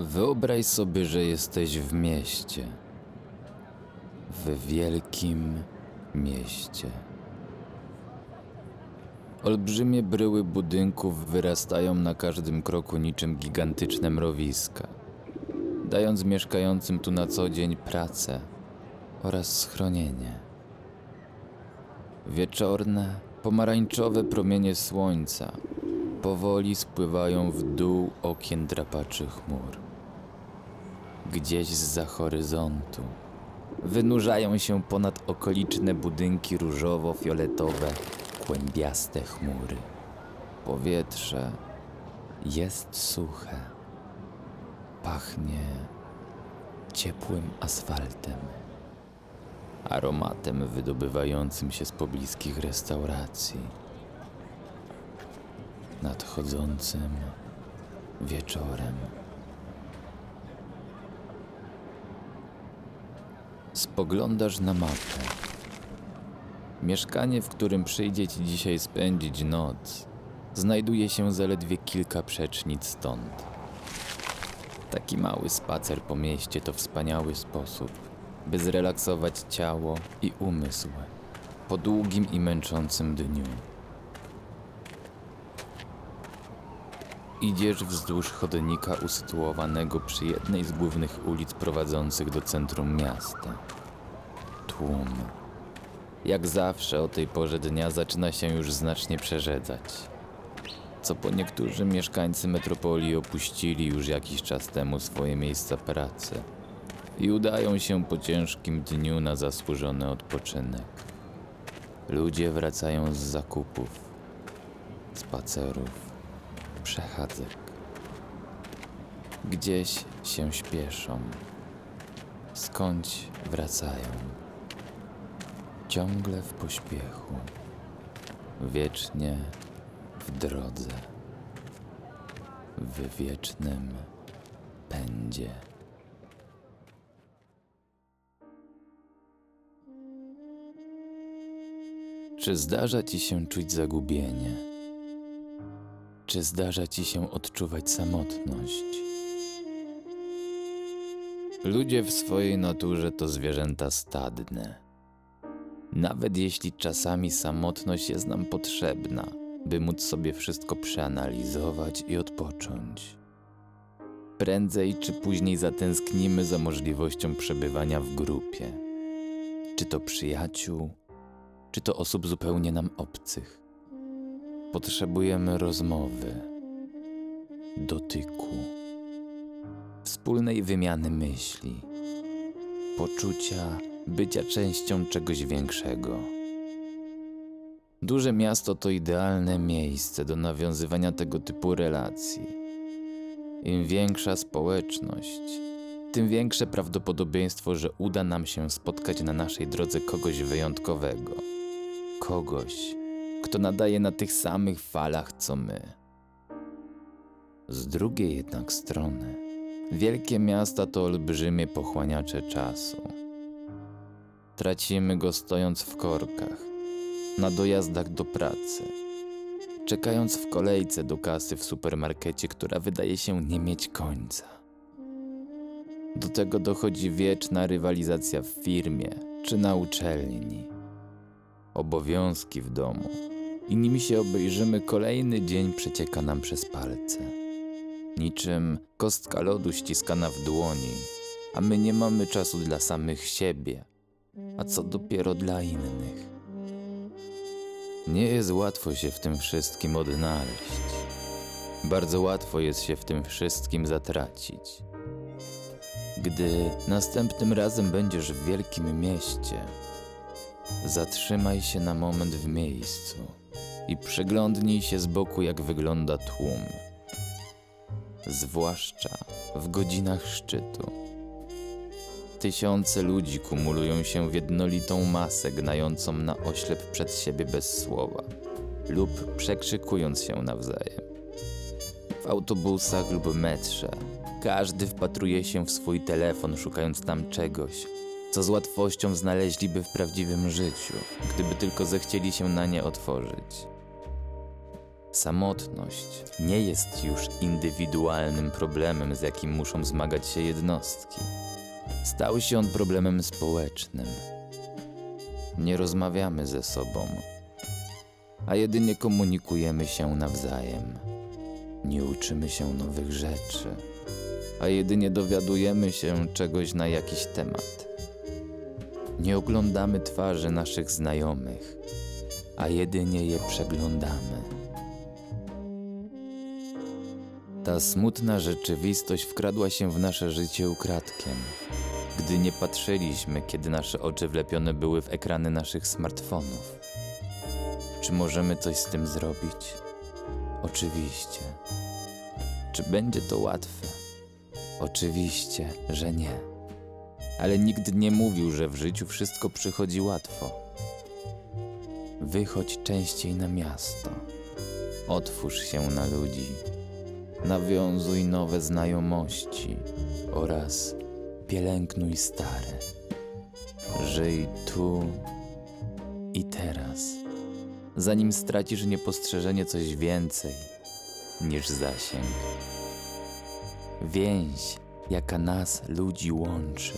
Wyobraź sobie, że jesteś w mieście. W wielkim mieście. Olbrzymie bryły budynków wyrastają na każdym kroku niczym gigantyczne mrowiska, dając mieszkającym tu na co dzień pracę oraz schronienie. Wieczorne, pomarańczowe promienie słońca powoli spływają w dół okien drapaczy chmur. Gdzieś za horyzontu wynurzają się ponad okoliczne budynki różowo-fioletowe, kłębiaste chmury. Powietrze jest suche. Pachnie ciepłym asfaltem, aromatem wydobywającym się z pobliskich restauracji nadchodzącym wieczorem. Spoglądasz na mapę. Mieszkanie, w którym przyjdzie ci dzisiaj spędzić noc, znajduje się zaledwie kilka przecznic stąd. Taki mały spacer po mieście to wspaniały sposób, by zrelaksować ciało i umysł po długim i męczącym dniu. Idziesz wzdłuż chodnika usytuowanego przy jednej z głównych ulic prowadzących do centrum miasta. Tłum. Jak zawsze o tej porze dnia zaczyna się już znacznie przerzedzać. Co po niektórzy mieszkańcy metropolii opuścili już jakiś czas temu swoje miejsca pracy i udają się po ciężkim dniu na zasłużony odpoczynek. Ludzie wracają z zakupów, spacerów, przechadzek. Gdzieś się śpieszą, skądś wracają. Ciągle w pośpiechu, wiecznie w drodze, w wiecznym pędzie. Czy zdarza ci się czuć zagubienie? Czy zdarza ci się odczuwać samotność? Ludzie w swojej naturze to zwierzęta stadne. Nawet jeśli czasami samotność jest nam potrzebna, by móc sobie wszystko przeanalizować i odpocząć. Prędzej czy później zatęsknimy za możliwością przebywania w grupie. Czy to przyjaciół, czy to osób zupełnie nam obcych. Potrzebujemy rozmowy, dotyku, wspólnej wymiany myśli, poczucia bycia częścią czegoś większego. Duże miasto to idealne miejsce do nawiązywania tego typu relacji. Im większa społeczność, tym większe prawdopodobieństwo, że uda nam się spotkać na naszej drodze kogoś wyjątkowego. Kogoś, kto nadaje na tych samych falach co my. Z drugiej jednak strony, wielkie miasta to olbrzymie pochłaniacze czasu. Tracimy go stojąc w korkach, na dojazdach do pracy, czekając w kolejce do kasy w supermarkecie, która wydaje się nie mieć końca. Do tego dochodzi wieczna rywalizacja w firmie czy na uczelni obowiązki w domu i nim się obejrzymy, kolejny dzień przecieka nam przez palce. Niczym kostka lodu ściskana w dłoni, a my nie mamy czasu dla samych siebie, a co dopiero dla innych. Nie jest łatwo się w tym wszystkim odnaleźć. Bardzo łatwo jest się w tym wszystkim zatracić. Gdy następnym razem będziesz w wielkim mieście, Zatrzymaj się na moment w miejscu i przyglądnij się z boku, jak wygląda tłum. Zwłaszcza w godzinach szczytu. Tysiące ludzi kumulują się w jednolitą masę, gnającą na oślep przed siebie bez słowa lub przekrzykując się nawzajem. W autobusach lub metrze każdy wpatruje się w swój telefon, szukając tam czegoś, co z łatwością znaleźliby w prawdziwym życiu, gdyby tylko zechcieli się na nie otworzyć. Samotność nie jest już indywidualnym problemem, z jakim muszą zmagać się jednostki. Stał się on problemem społecznym. Nie rozmawiamy ze sobą, a jedynie komunikujemy się nawzajem. Nie uczymy się nowych rzeczy, a jedynie dowiadujemy się czegoś na jakiś temat. Nie oglądamy twarzy naszych znajomych, a jedynie je przeglądamy. Ta smutna rzeczywistość wkradła się w nasze życie ukradkiem, gdy nie patrzyliśmy, kiedy nasze oczy wlepione były w ekrany naszych smartfonów. Czy możemy coś z tym zrobić? Oczywiście. Czy będzie to łatwe? Oczywiście, że nie. Ale nikt nie mówił, że w życiu wszystko przychodzi łatwo. Wychodź częściej na miasto. Otwórz się na ludzi. Nawiązuj nowe znajomości oraz pielęgnuj stare. Żyj tu i teraz, zanim stracisz niepostrzeżenie coś więcej niż zasięg. Więź, jaka nas ludzi łączy,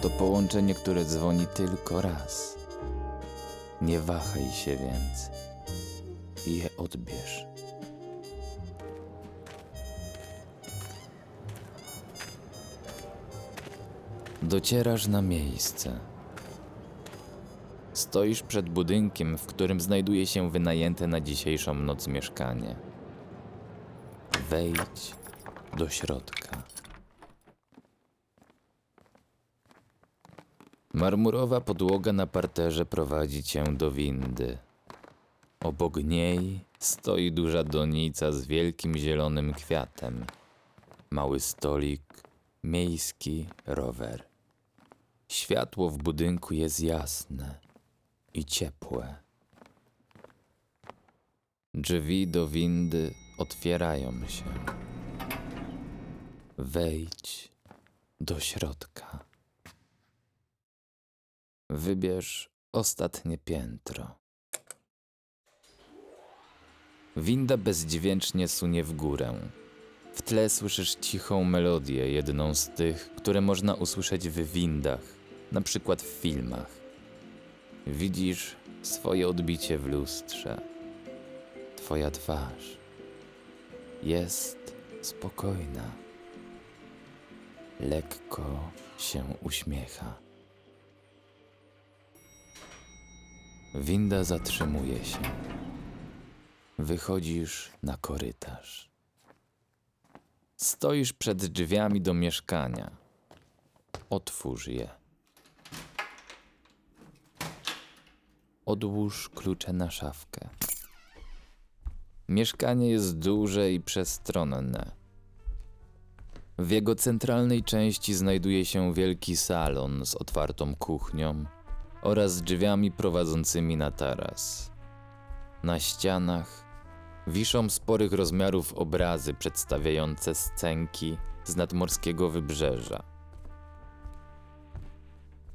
to połączenie, które dzwoni tylko raz. Nie wahaj się więc i je odbierz. Docierasz na miejsce. Stoisz przed budynkiem, w którym znajduje się wynajęte na dzisiejszą noc mieszkanie. Wejdź do środka. Marmurowa podłoga na parterze prowadzi cię do windy. Obok niej stoi duża donica z wielkim zielonym kwiatem. Mały stolik, miejski rower. Światło w budynku jest jasne i ciepłe. Drzwi do windy otwierają się. Wejdź do środka. Wybierz ostatnie piętro. Winda bezdźwięcznie sunie w górę. W tle słyszysz cichą melodię, jedną z tych, które można usłyszeć w windach, na przykład w filmach. Widzisz swoje odbicie w lustrze. Twoja twarz jest spokojna. Lekko się uśmiecha. Winda zatrzymuje się. Wychodzisz na korytarz. Stoisz przed drzwiami do mieszkania. Otwórz je. Odłóż klucze na szafkę. Mieszkanie jest duże i przestronne. W jego centralnej części znajduje się wielki salon z otwartą kuchnią oraz drzwiami prowadzącymi na taras. Na ścianach wiszą sporych rozmiarów obrazy przedstawiające scenki z nadmorskiego wybrzeża.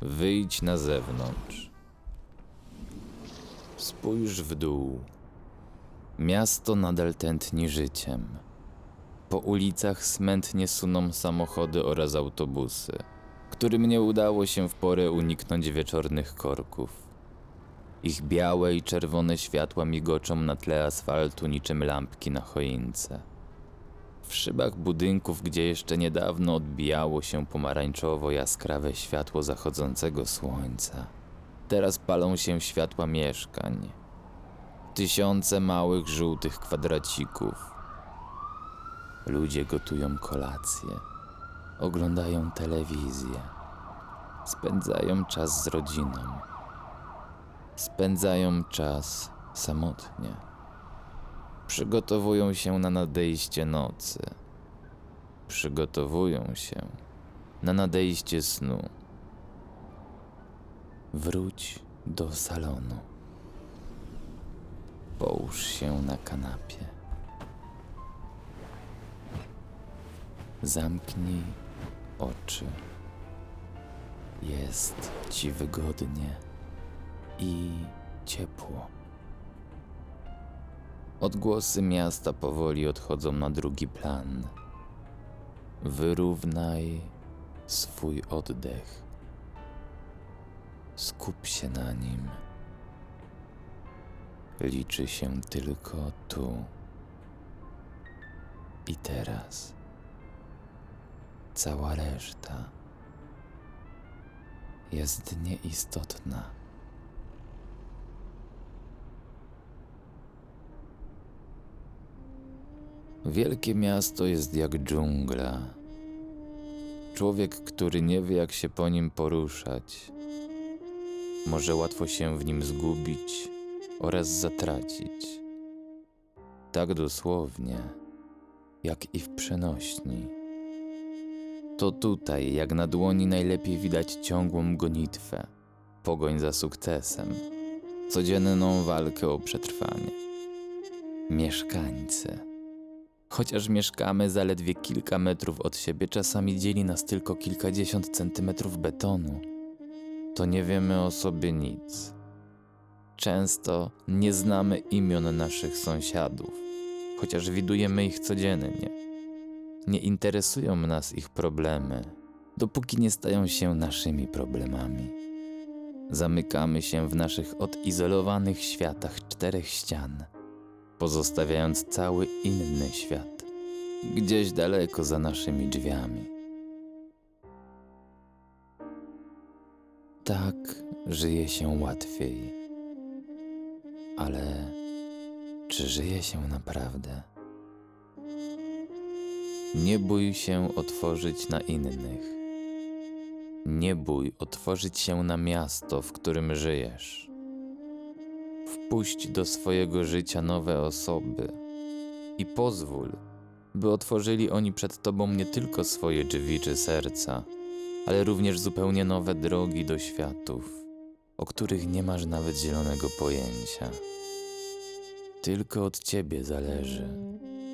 Wyjdź na zewnątrz. Spójrz w dół. Miasto nadal tętni życiem. Po ulicach smętnie suną samochody oraz autobusy, którym nie udało się w porę uniknąć wieczornych korków. Ich białe i czerwone światła migoczą na tle asfaltu niczym lampki na choince. W szybach budynków, gdzie jeszcze niedawno odbijało się pomarańczowo jaskrawe światło zachodzącego słońca, teraz palą się światła mieszkań. Tysiące małych żółtych kwadracików. Ludzie gotują kolację, oglądają telewizję, spędzają czas z rodziną, spędzają czas samotnie. Przygotowują się na nadejście nocy. Przygotowują się na nadejście snu. Wróć do salonu. Połóż się na kanapie. Zamknij oczy. Jest ci wygodnie i ciepło. Odgłosy miasta powoli odchodzą na drugi plan. Wyrównaj swój oddech. Skup się na nim. Liczy się tylko tu i teraz. Cała reszta jest nieistotna. Wielkie miasto jest jak dżungla. Człowiek, który nie wie, jak się po nim poruszać, może łatwo się w nim zgubić oraz zatracić. Tak dosłownie, jak i w przenośni. To tutaj, jak na dłoni, najlepiej widać ciągłą gonitwę, pogoń za sukcesem, codzienną walkę o przetrwanie. Mieszkańcy. Chociaż mieszkamy zaledwie kilka metrów od siebie, czasami dzieli nas tylko kilkadziesiąt centymetrów betonu, to nie wiemy o sobie nic. Często nie znamy imion naszych sąsiadów, chociaż widujemy ich codziennie. Nie interesują nas ich problemy, dopóki nie stają się naszymi problemami. Zamykamy się w naszych odizolowanych światach czterech ścian, pozostawiając cały inny świat gdzieś daleko za naszymi drzwiami. Tak żyje się łatwiej. Ale czy żyje się naprawdę? Nie bój się otworzyć na innych. Nie bój otworzyć się na miasto, w którym żyjesz. Wpuść do swojego życia nowe osoby i pozwól, by otworzyli oni przed tobą nie tylko swoje drzwi czy serca, ale również zupełnie nowe drogi do światów, o których nie masz nawet zielonego pojęcia. Tylko od ciebie zależy,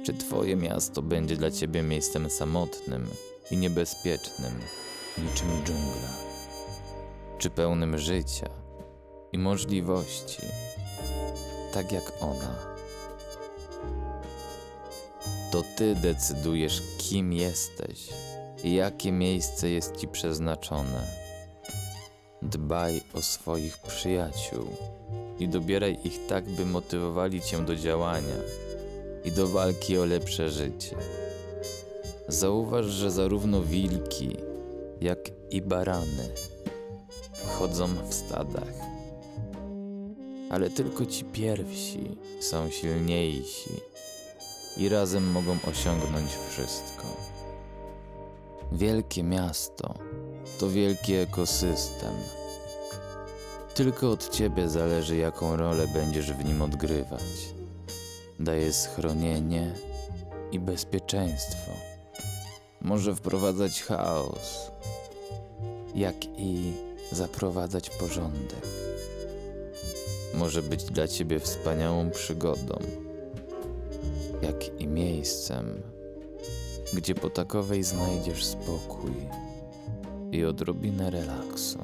czy twoje miasto będzie dla ciebie miejscem samotnym i niebezpiecznym, niczym dżungla, czy pełnym życia i możliwości, tak jak ona. To ty decydujesz, kim jesteś jakie miejsce jest ci przeznaczone. Dbaj o swoich przyjaciół i dobieraj ich tak, by motywowali cię do działania i do walki o lepsze życie. Zauważ, że zarówno wilki, jak i barany chodzą w stadach. Ale tylko ci pierwsi są silniejsi i razem mogą osiągnąć wszystko. Wielkie miasto to wielki ekosystem. Tylko od ciebie zależy, jaką rolę będziesz w nim odgrywać. Daje schronienie i bezpieczeństwo. Może wprowadzać chaos, jak i zaprowadzać porządek. Może być dla ciebie wspaniałą przygodą, jak i miejscem, gdzie po takowej znajdziesz spokój i odrobinę relaksu.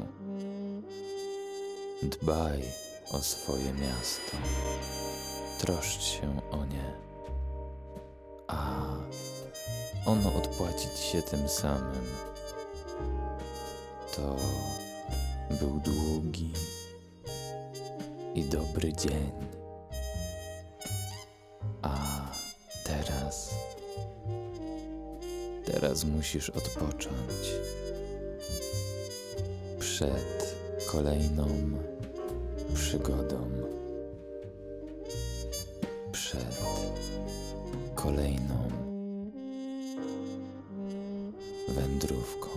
Dbaj o swoje miasto, troszcz się o nie, a ono odpłaci ci się tym samym. To był długi i dobry dzień. teraz musisz odpocząć przed kolejną przygodą, przed kolejną wędrówką.